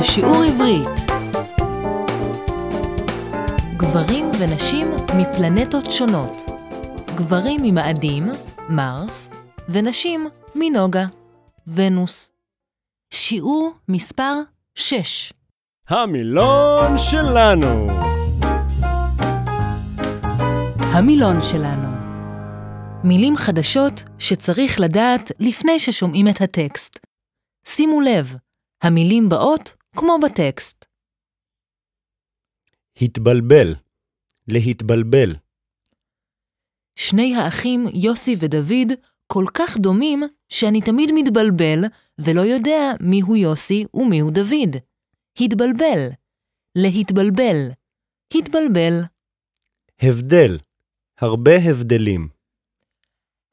לשיעור עברית. גברים ונשים מפלנטות שונות. גברים ממאדים, מרס, ונשים מנוגה, ונוס. שיעור מספר 6. המילון שלנו. המילון שלנו. מילים חדשות שצריך לדעת לפני ששומעים את הטקסט. שימו לב, המילים באות כמו בטקסט. התבלבל, להתבלבל. שני האחים יוסי ודוד כל כך דומים שאני תמיד מתבלבל ולא יודע מיהו יוסי ומיהו דוד. התבלבל, להתבלבל, התבלבל. הבדל, הרבה הבדלים.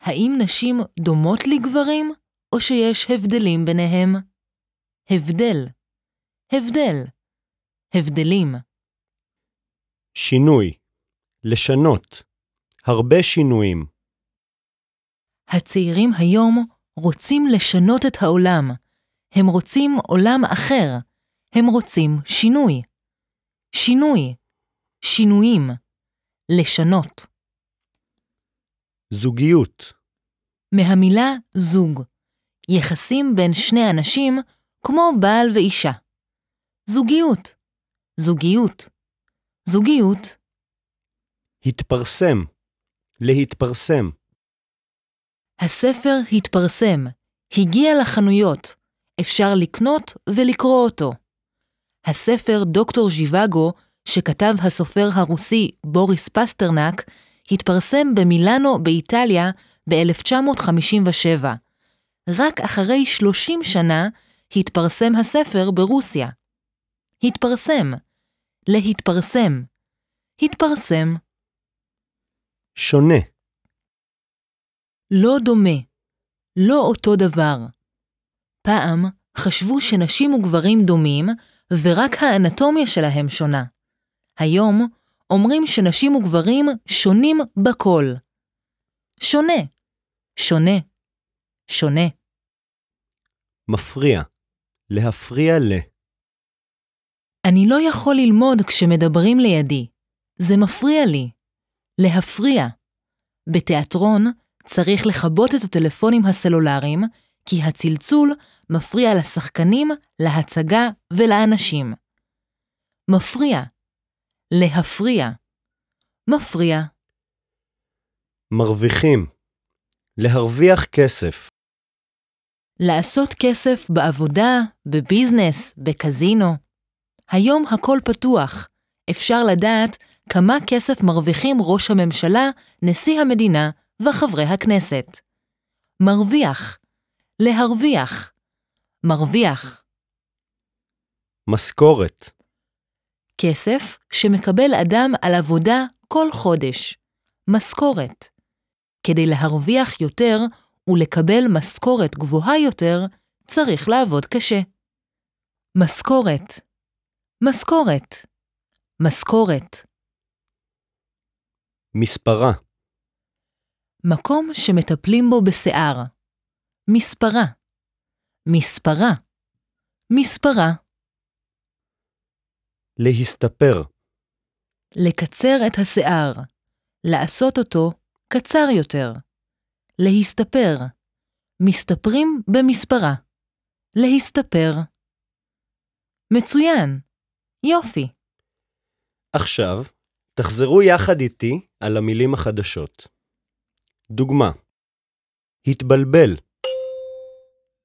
האם נשים דומות לגברים, או שיש הבדלים ביניהם? הבדל, הבדל, הבדלים. שינוי, לשנות. הרבה שינויים. הצעירים היום רוצים לשנות את העולם. הם רוצים עולם אחר. הם רוצים שינוי. שינוי, שינויים, לשנות. זוגיות, מהמילה זוג, יחסים בין שני אנשים כמו בעל ואישה. זוגיות, זוגיות, זוגיות, התפרסם, להתפרסם. הספר התפרסם, הגיע לחנויות, אפשר לקנות ולקרוא אותו. הספר דוקטור ז'יוואגו, שכתב הסופר הרוסי בוריס פסטרנק, התפרסם במילאנו באיטליה ב-1957. רק אחרי 30 שנה התפרסם הספר ברוסיה. התפרסם, להתפרסם, התפרסם, שונה, לא דומה, לא אותו דבר. פעם חשבו שנשים וגברים דומים, ורק האנטומיה שלהם שונה. היום אומרים שנשים וגברים שונים בכל. שונה, שונה, שונה. מפריע, להפריע ל. אני לא יכול ללמוד כשמדברים לידי. זה מפריע לי. להפריע. בתיאטרון צריך לכבות את הטלפונים הסלולריים, כי הצלצול מפריע לשחקנים, להצגה ולאנשים. מפריע. להפריע. מפריע. מרוויחים, להרוויח כסף. לעשות כסף בעבודה, בביזנס, בקזינו. היום הכל פתוח. אפשר לדעת כמה כסף מרוויחים ראש הממשלה, נשיא המדינה וחברי הכנסת. מרוויח, להרוויח, מרוויח. משכורת, כסף שמקבל אדם על עבודה כל חודש. משכורת. כדי להרוויח יותר ולקבל משכורת גבוהה יותר, צריך לעבוד קשה. משכורת. משכורת. משכורת. מספרה, מקום שמטפלים בו בשיער. מספרה. מספרה. מספרה. להסתפר, לקצר את השיער. לעשות אותו קצר יותר. להסתפר. מסתפרים במספרה. להסתפר. מצוין. יופי. עכשיו, תחזרו יחד איתי על המילים החדשות. דוגמה התבלבל,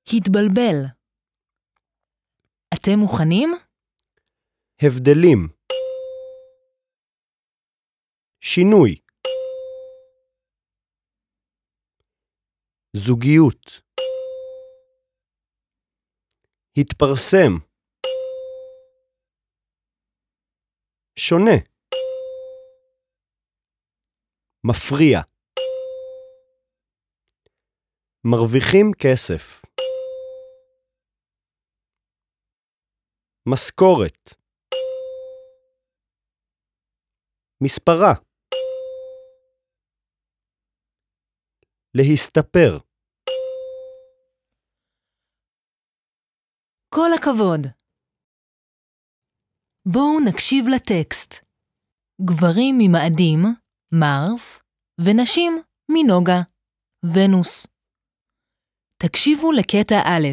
התבלבל. אתם מוכנים? הבדלים. שינוי. זוגיות. התפרסם. שונה. מפריע. מרוויחים כסף. משכורת. מספרה. להסתפר. כל הכבוד. בואו נקשיב לטקסט. גברים ממאדים, מרס, ונשים מנוגה, ונוס. תקשיבו לקטע א'.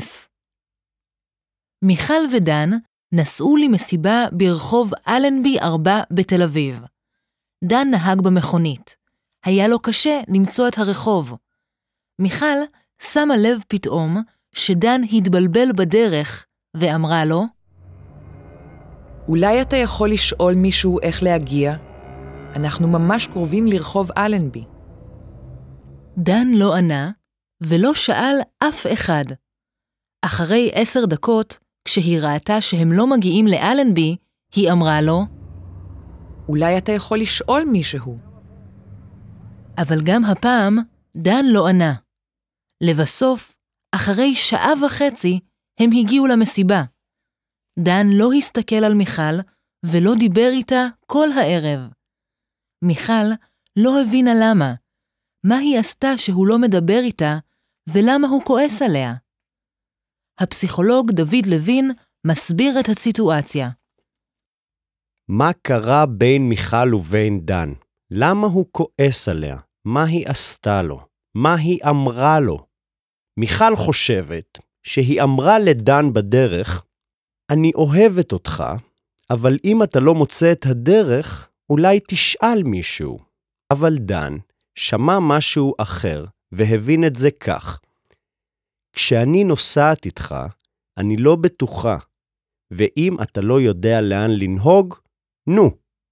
מיכל ודן נסעו למסיבה ברחוב אלנבי 4 בתל אביב. דן נהג במכונית. היה לו קשה למצוא את הרחוב. מיכל שמה לב פתאום שדן התבלבל בדרך, ואמרה לו, אולי אתה יכול לשאול מישהו איך להגיע? אנחנו ממש קרובים לרחוב אלנבי. דן לא ענה, ולא שאל אף אחד. אחרי עשר דקות, כשהיא ראתה שהם לא מגיעים לאלנבי, היא אמרה לו, אולי אתה יכול לשאול מישהו. אבל גם הפעם דן לא ענה. לבסוף, אחרי שעה וחצי, הם הגיעו למסיבה. דן לא הסתכל על מיכל ולא דיבר איתה כל הערב. מיכל לא הבינה למה, מה היא עשתה שהוא לא מדבר איתה ולמה הוא כועס עליה. הפסיכולוג דוד לוין מסביר את הסיטואציה. מה קרה בין מיכל ובין דן? למה הוא כועס עליה? מה היא עשתה לו? מה היא אמרה לו? מיכל חושבת שהיא אמרה לדן בדרך, אני אוהבת אותך, אבל אם אתה לא מוצא את הדרך, אולי תשאל מישהו. אבל דן שמע משהו אחר והבין את זה כך. כשאני נוסעת איתך, אני לא בטוחה, ואם אתה לא יודע לאן לנהוג, נו,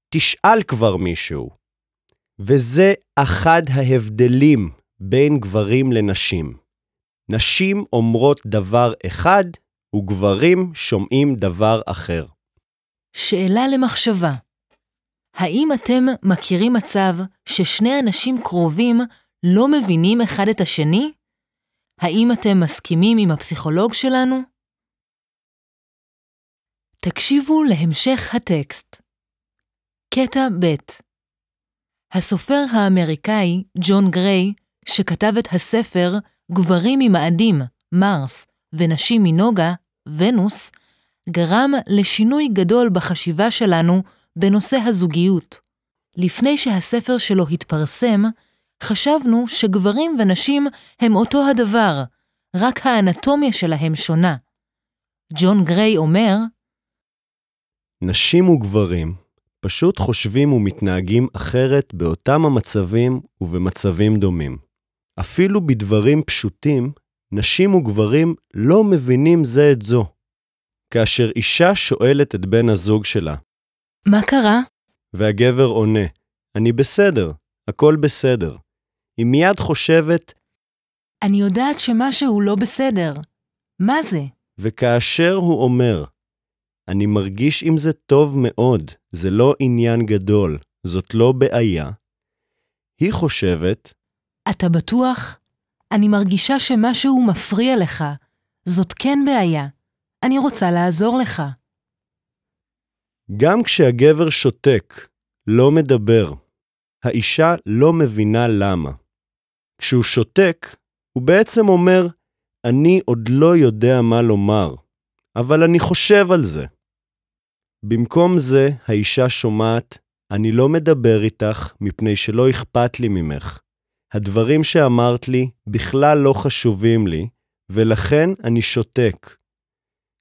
תשאל כבר מישהו. וזה אחד ההבדלים בין גברים לנשים. נשים אומרות דבר אחד, וגברים שומעים דבר אחר. שאלה למחשבה. האם אתם מכירים מצב ששני אנשים קרובים לא מבינים אחד את השני? האם אתם מסכימים עם הפסיכולוג שלנו? תקשיבו להמשך הטקסט. קטע ב' הסופר האמריקאי ג'ון גריי, שכתב את הספר גברים ממאדים, מרס, ונשים מנוגה, ונוס, גרם לשינוי גדול בחשיבה שלנו בנושא הזוגיות. לפני שהספר שלו התפרסם, חשבנו שגברים ונשים הם אותו הדבר, רק האנטומיה שלהם שונה. ג'ון גריי אומר, נשים וגברים פשוט חושבים ומתנהגים אחרת באותם המצבים ובמצבים דומים. אפילו בדברים פשוטים, נשים וגברים לא מבינים זה את זו. כאשר אישה שואלת את בן הזוג שלה, מה קרה? והגבר עונה, אני בסדר, הכל בסדר. היא מיד חושבת, אני יודעת שמשהו לא בסדר. מה זה? וכאשר הוא אומר, אני מרגיש עם זה טוב מאוד, זה לא עניין גדול, זאת לא בעיה, היא חושבת, אתה בטוח? אני מרגישה שמשהו מפריע לך. זאת כן בעיה. אני רוצה לעזור לך. גם כשהגבר שותק, לא מדבר, האישה לא מבינה למה. כשהוא שותק, הוא בעצם אומר, אני עוד לא יודע מה לומר, אבל אני חושב על זה. במקום זה, האישה שומעת, אני לא מדבר איתך מפני שלא אכפת לי ממך. הדברים שאמרת לי בכלל לא חשובים לי, ולכן אני שותק.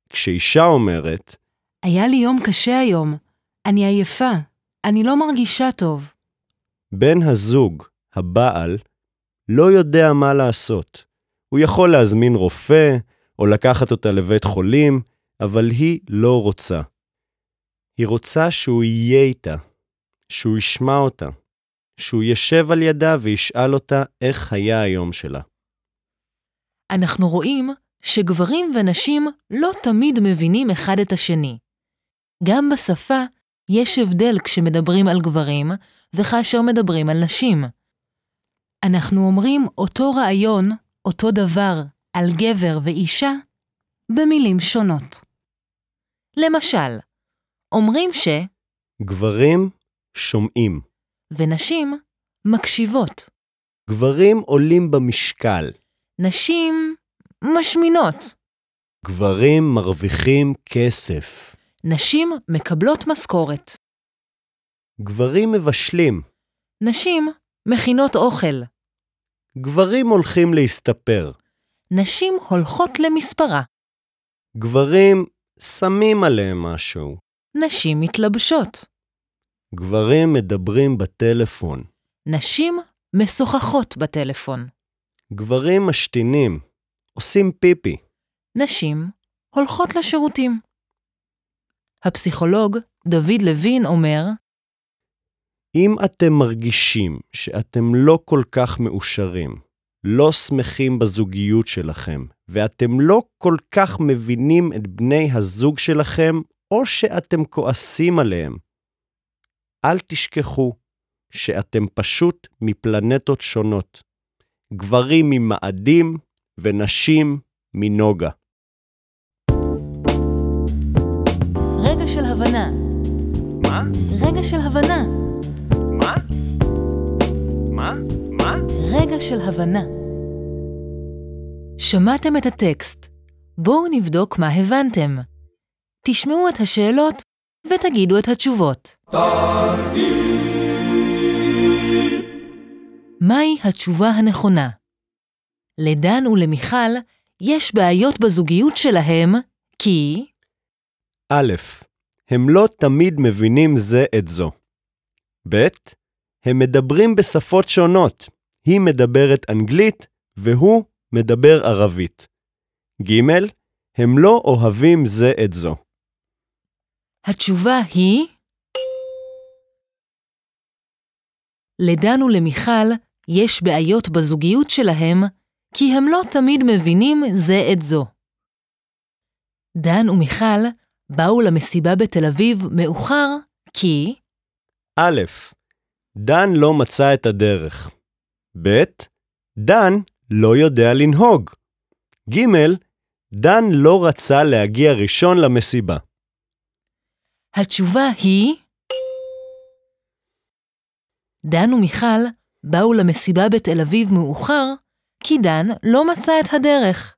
כשאישה אומרת, היה לי יום קשה היום. אני עייפה. אני לא מרגישה טוב. בן הזוג, הבעל, לא יודע מה לעשות. הוא יכול להזמין רופא, או לקחת אותה לבית חולים, אבל היא לא רוצה. היא רוצה שהוא יהיה איתה, שהוא ישמע אותה, שהוא ישב על ידה וישאל אותה איך היה היום שלה. אנחנו רואים שגברים ונשים לא תמיד מבינים אחד את השני. גם בשפה יש הבדל כשמדברים על גברים וכאשר מדברים על נשים. אנחנו אומרים אותו רעיון, אותו דבר, על גבר ואישה, במילים שונות. למשל, אומרים ש... גברים שומעים. ונשים מקשיבות. גברים עולים במשקל. נשים משמינות. גברים מרוויחים כסף. נשים מקבלות משכורת. גברים מבשלים. נשים מכינות אוכל. גברים הולכים להסתפר. נשים הולכות למספרה. גברים שמים עליהם משהו. נשים מתלבשות. גברים מדברים בטלפון. נשים משוחחות בטלפון. גברים משתינים. עושים פיפי. נשים הולכות לשירותים. הפסיכולוג דוד לוין אומר, אם אתם מרגישים שאתם לא כל כך מאושרים, לא שמחים בזוגיות שלכם, ואתם לא כל כך מבינים את בני הזוג שלכם, או שאתם כועסים עליהם, אל תשכחו שאתם פשוט מפלנטות שונות. גברים ממאדים ונשים מנוגה. רגע של הבנה. מה? רגע של הבנה. מה? מה? מה? רגע של הבנה. שמעתם את הטקסט. בואו נבדוק מה הבנתם. תשמעו את השאלות ותגידו את התשובות. מהי התשובה הנכונה? לדן ולמיכל יש בעיות בזוגיות שלהם כי א', הם לא תמיד מבינים זה את זו. ב', הם מדברים בשפות שונות. היא מדברת אנגלית והוא מדבר ערבית. ג', הם לא אוהבים זה את זו. התשובה היא לדן ולמיכל יש בעיות בזוגיות שלהם כי הם לא תמיד מבינים זה את זו. דן ומיכל באו למסיבה בתל אביב מאוחר כי א', דן לא מצא את הדרך. ב', דן לא יודע לנהוג. ג', דן לא רצה להגיע ראשון למסיבה. התשובה היא דן ומיכל באו למסיבה בתל אביב מאוחר כי דן לא מצא את הדרך.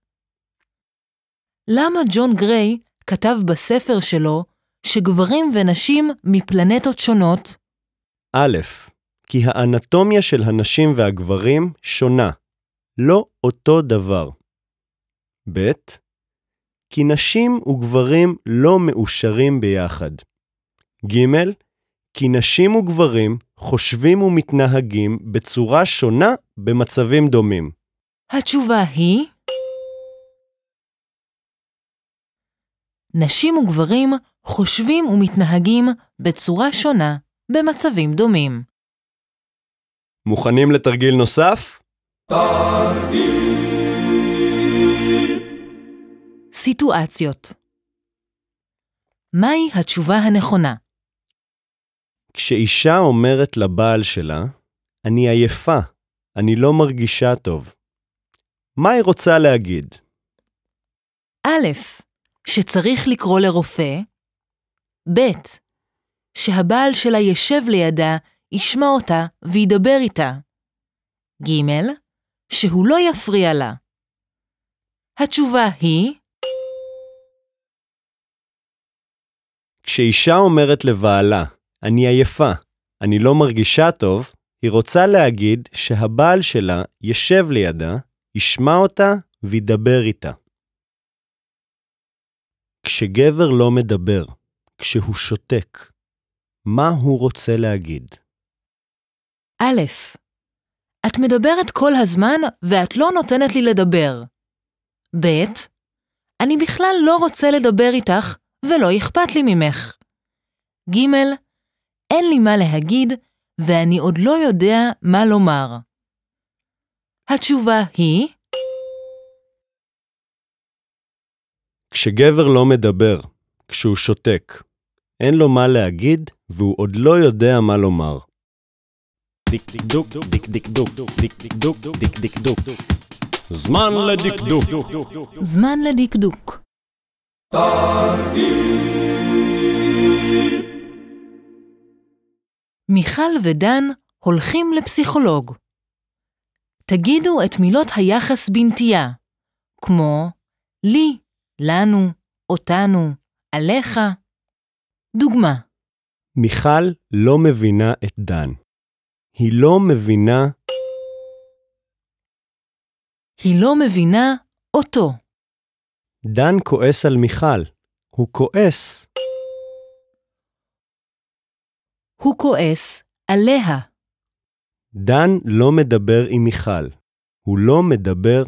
למה ג'ון גריי כתב בספר שלו שגברים ונשים מפלנטות שונות? א', כי האנטומיה של הנשים והגברים שונה, לא אותו דבר. ב', כי נשים וגברים לא מאושרים ביחד. ג', כי נשים וגברים חושבים ומתנהגים בצורה שונה במצבים דומים. התשובה היא נשים וגברים חושבים ומתנהגים בצורה שונה במצבים דומים. מוכנים לתרגיל נוסף? סיטואציות מהי התשובה הנכונה? כשאישה אומרת לבעל שלה, אני עייפה, אני לא מרגישה טוב. מה היא רוצה להגיד? א', שצריך לקרוא לרופא, ב', שהבעל שלה ישב לידה, ישמע אותה וידבר איתה, ג', שהוא לא יפריע לה. התשובה היא כשאישה אומרת לבעלה, אני עייפה, אני לא מרגישה טוב, היא רוצה להגיד שהבעל שלה ישב לידה, ישמע אותה וידבר איתה. כשגבר לא מדבר, כשהוא שותק, מה הוא רוצה להגיד? א', את מדברת כל הזמן ואת לא נותנת לי לדבר. ב', אני בכלל לא רוצה לדבר איתך ולא אכפת לי ממך. ג', אין לי מה להגיד ואני עוד לא יודע מה לומר. התשובה היא כשגבר לא מדבר, כשהוא שותק, אין לו מה להגיד והוא עוד לא יודע מה לומר. דקדוק, דקדוק, דקדוק, דקדוק. זמן לדקדוק. זמן לדקדוק. מיכל ודן הולכים לפסיכולוג. תגידו את מילות היחס בנטייה, כמו לי, לנו, אותנו, עליך, דוגמה, מיכל לא מבינה את דן. היא לא מבינה היא לא מבינה אותו. דן כועס על מיכל. הוא כועס. הוא כועס עליה. דן לא מדבר עם מיכל. הוא לא מדבר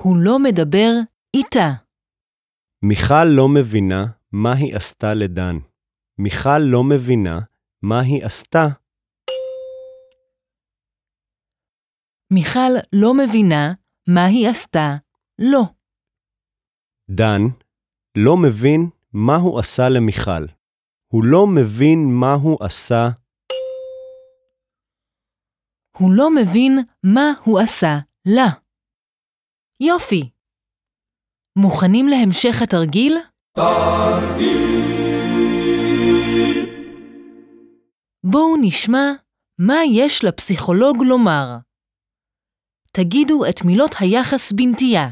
הוא לא מדבר איתה. מיכל לא מבינה מה היא עשתה לדן. מיכל לא מבינה מה היא עשתה. מיכל לא מבינה מה היא עשתה לו. דן לא מבין מה הוא עשה למיכל. הוא לא מבין מה הוא עשה. הוא לא מבין מה הוא עשה לה. יופי. מוכנים להמשך התרגיל? בואו נשמע מה יש לפסיכולוג לומר. תגידו את מילות היחס בנטייה,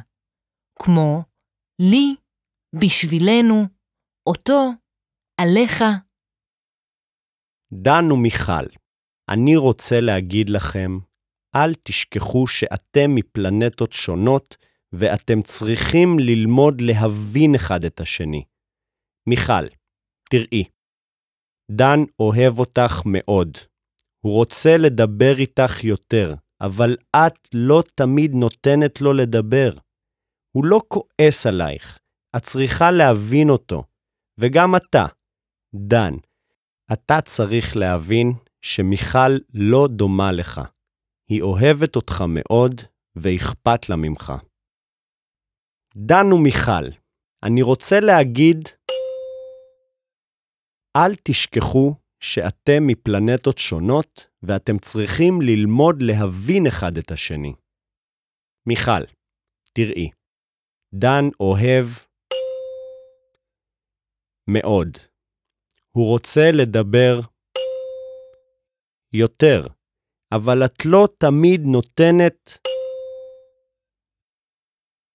כמו לי, בשבילנו, אותו, עליך. דן ומיכל, אני רוצה להגיד לכם, אל תשכחו שאתם מפלנטות שונות ואתם צריכים ללמוד להבין אחד את השני. מיכל, תראי, דן אוהב אותך מאוד. הוא רוצה לדבר איתך יותר, אבל את לא תמיד נותנת לו לדבר. הוא לא כועס עלייך, את צריכה להבין אותו. וגם אתה, דן, אתה צריך להבין שמיכל לא דומה לך. היא אוהבת אותך מאוד ואכפת לה ממך. דן ומיכל, אני רוצה להגיד, אל תשכחו שאתם מפלנטות שונות ואתם צריכים ללמוד להבין אחד את השני. מיכל, תראי, דן אוהב מאוד. הוא רוצה לדבר יותר, אבל את לא תמיד נותנת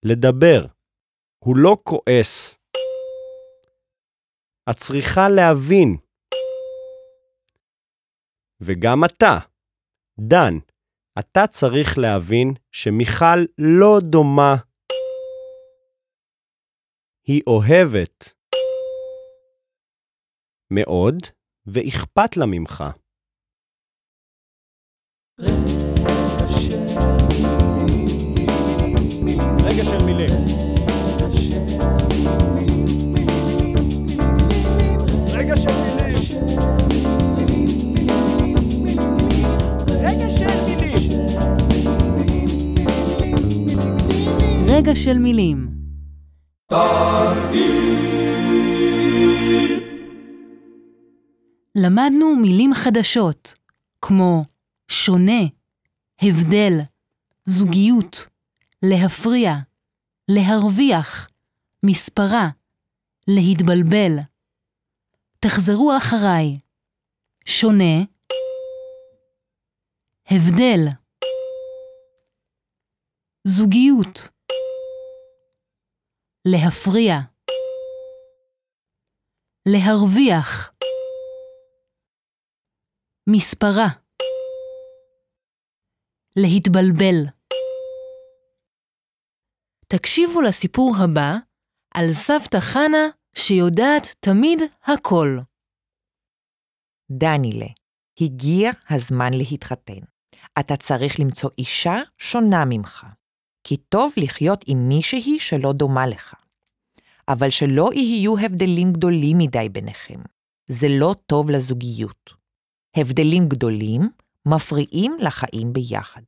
לדבר. הוא לא כועס. את צריכה להבין. וגם אתה, דן, אתה צריך להבין שמיכל לא דומה. היא אוהבת מאוד, ואכפת לה ממך. רגע של מילים. רגע של מילים. רגע של מילים. רגע של מילים. למדנו מילים חדשות, כמו שונה, הבדל, זוגיות, להפריע, להרוויח, מספרה, להתבלבל. תחזרו אחריי. שונה, הבדל, זוגיות, להפריע, להרוויח, מספרה, להתבלבל. תקשיבו לסיפור הבא על סבתא חנה שיודעת תמיד הכל. דנילה, הגיע הזמן להתחתן. אתה צריך למצוא אישה שונה ממך, כי טוב לחיות עם מישהי שלא דומה לך. אבל שלא יהיו הבדלים גדולים מדי ביניכם. זה לא טוב לזוגיות. הבדלים גדולים מפריעים לחיים ביחד.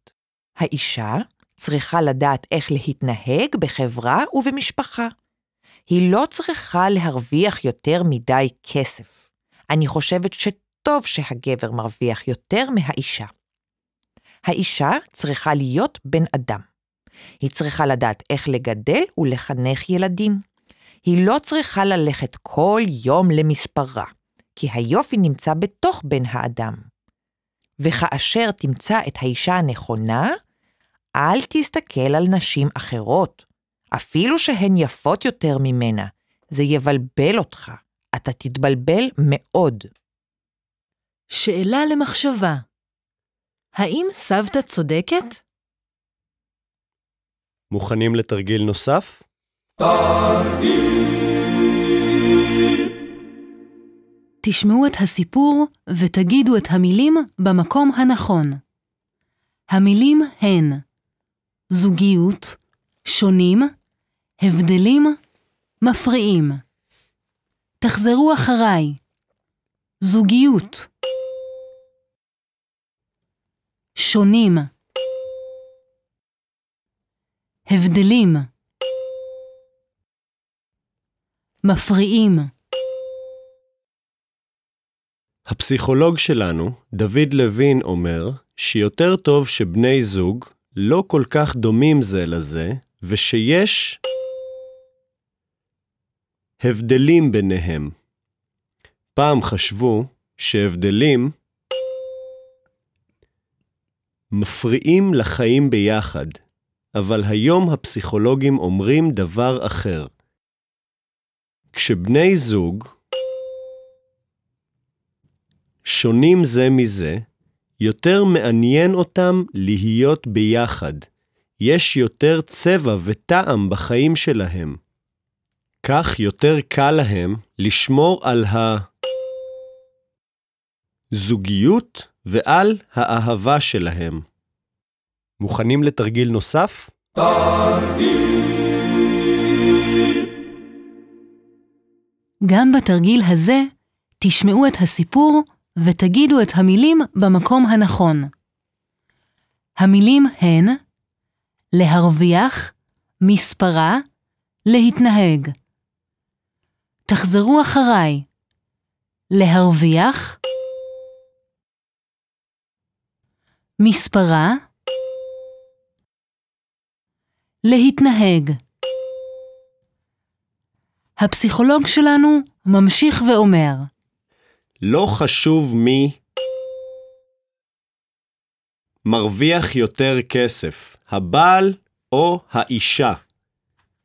האישה צריכה לדעת איך להתנהג בחברה ובמשפחה. היא לא צריכה להרוויח יותר מדי כסף. אני חושבת שטוב שהגבר מרוויח יותר מהאישה. האישה צריכה להיות בן אדם. היא צריכה לדעת איך לגדל ולחנך ילדים. היא לא צריכה ללכת כל יום למספרה, כי היופי נמצא בתוך בן האדם. וכאשר תמצא את האישה הנכונה, אל תסתכל על נשים אחרות, אפילו שהן יפות יותר ממנה. זה יבלבל אותך. אתה תתבלבל מאוד. שאלה למחשבה. האם סבתא צודקת? מוכנים לתרגיל נוסף? תשמעו את הסיפור ותגידו את המילים במקום הנכון. המילים הן זוגיות, שונים, הבדלים, מפריעים. תחזרו אחריי. זוגיות. שונים. הבדלים. מפריעים. הפסיכולוג שלנו, דוד לוין, אומר שיותר טוב שבני זוג לא כל כך דומים זה לזה, ושיש הבדלים ביניהם. פעם חשבו שהבדלים מפריעים לחיים ביחד, אבל היום הפסיכולוגים אומרים דבר אחר. כשבני זוג שונים זה מזה, יותר מעניין אותם להיות ביחד. יש יותר צבע וטעם בחיים שלהם. כך יותר קל להם לשמור על הזוגיות ועל האהבה שלהם. מוכנים לתרגיל נוסף? גם בתרגיל הזה תשמעו את הסיפור ותגידו את המילים במקום הנכון. המילים הן להרוויח, מספרה, להתנהג. תחזרו אחריי. להרוויח, מספרה, להתנהג. הפסיכולוג שלנו ממשיך ואומר, לא חשוב מי מרוויח יותר כסף, הבעל או האישה.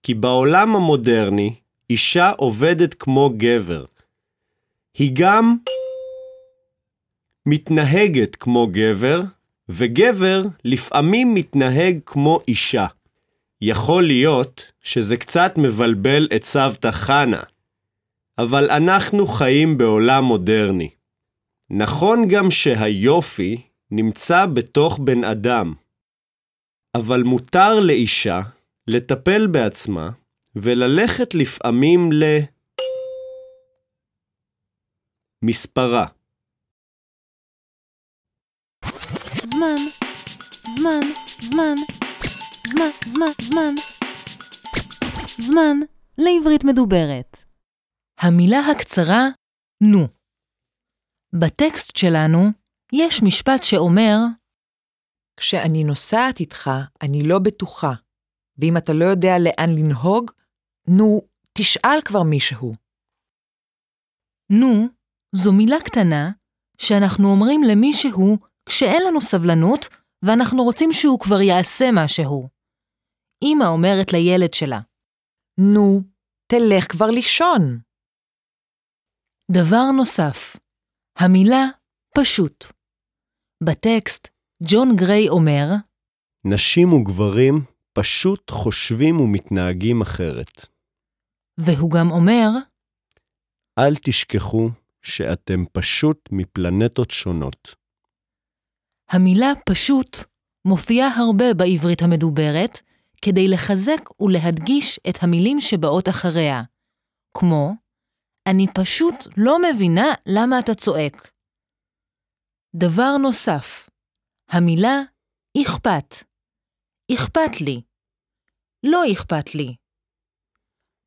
כי בעולם המודרני, אישה עובדת כמו גבר. היא גם מתנהגת כמו גבר, וגבר לפעמים מתנהג כמו אישה. יכול להיות שזה קצת מבלבל את סבתא חנה, אבל אנחנו חיים בעולם מודרני. נכון גם שהיופי נמצא בתוך בן אדם, אבל מותר לאישה לטפל בעצמה וללכת לפעמים ל... מספרה. זמן, זמן, זמן, זמן, זמן, זמן. זמן לעברית מדוברת. המילה הקצרה נו. בטקסט שלנו יש משפט שאומר כשאני נוסעת איתך, אני לא בטוחה. ואם אתה לא יודע לאן לנהוג, נו, תשאל כבר מישהו. נו זו מילה קטנה שאנחנו אומרים למישהו כשאין לנו סבלנות ואנחנו רוצים שהוא כבר יעשה משהו. אמא אומרת לילד שלה, נו, תלך כבר לישון. דבר נוסף, המילה פשוט. בטקסט, ג'ון גריי אומר, נשים וגברים פשוט חושבים ומתנהגים אחרת. והוא גם אומר, אל תשכחו שאתם פשוט מפלנטות שונות. המילה פשוט מופיעה הרבה בעברית המדוברת כדי לחזק ולהדגיש את המילים שבאות אחריה, כמו אני פשוט לא מבינה למה אתה צועק. דבר נוסף, המילה אכפת. אכפת לי. לא אכפת לי.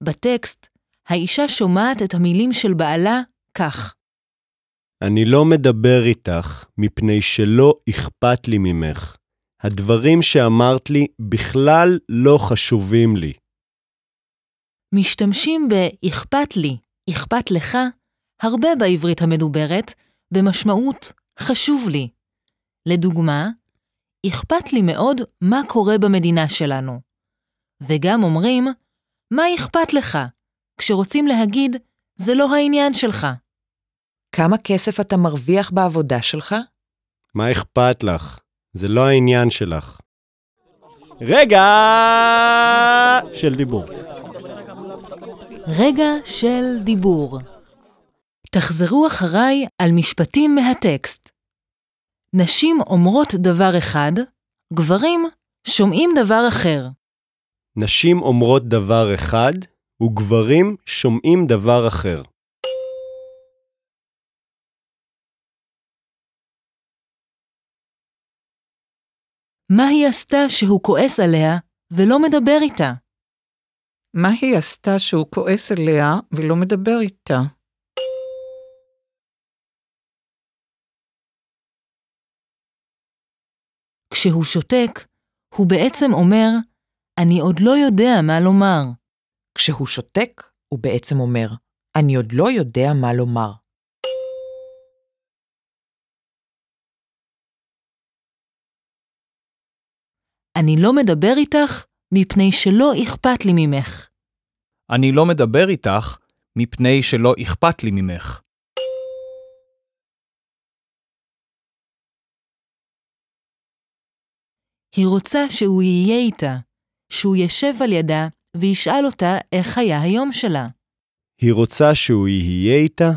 בטקסט, האישה שומעת את המילים של בעלה כך: אני לא מדבר איתך מפני שלא אכפת לי ממך. הדברים שאמרת לי בכלל לא חשובים לי. משתמשים ב"אכפת לי", "אכפת לך" הרבה בעברית המדוברת במשמעות "חשוב לי". לדוגמה, אכפת לי מאוד מה קורה במדינה שלנו. וגם אומרים, מה אכפת לך? כשרוצים להגיד, זה לא העניין שלך. כמה כסף אתה מרוויח בעבודה שלך? מה אכפת לך? זה לא העניין שלך. רגע של דיבור. רגע של דיבור. תחזרו אחריי על משפטים מהטקסט. נשים אומרות דבר אחד, גברים שומעים דבר אחר. נשים אומרות דבר אחד, וגברים שומעים דבר אחר. מה היא עשתה שהוא כועס עליה ולא מדבר איתה? מה היא עשתה שהוא כועס עליה ולא מדבר איתה? כשהוא שותק, הוא בעצם אומר, אני עוד לא יודע מה לומר. כשהוא שותק, הוא בעצם אומר, אני עוד לא יודע מה לומר. אני לא מדבר איתך מפני שלא אכפת לי ממך. אני לא מדבר איתך מפני שלא אכפת לי ממך. היא רוצה שהוא יהיה איתה, שהוא ישב על ידה וישאל אותה איך היה היום שלה. היא רוצה שהוא יהיה איתה,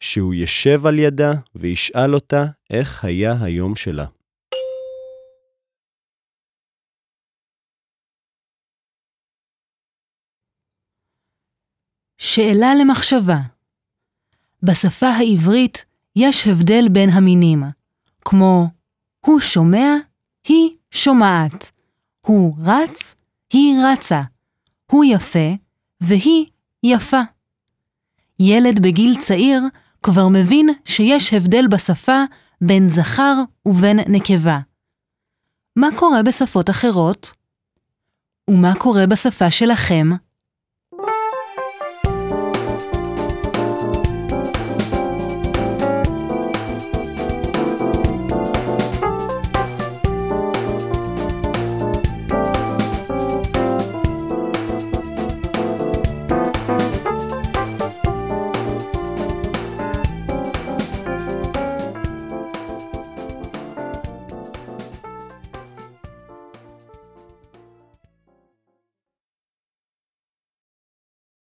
שהוא ישב על ידה וישאל אותה איך היה היום שלה. שאלה למחשבה בשפה העברית יש הבדל בין המינים, כמו הוא שומע, היא שומעת, הוא רץ, היא רצה, הוא יפה והיא יפה. ילד בגיל צעיר כבר מבין שיש הבדל בשפה בין זכר ובין נקבה. מה קורה בשפות אחרות? ומה קורה בשפה שלכם?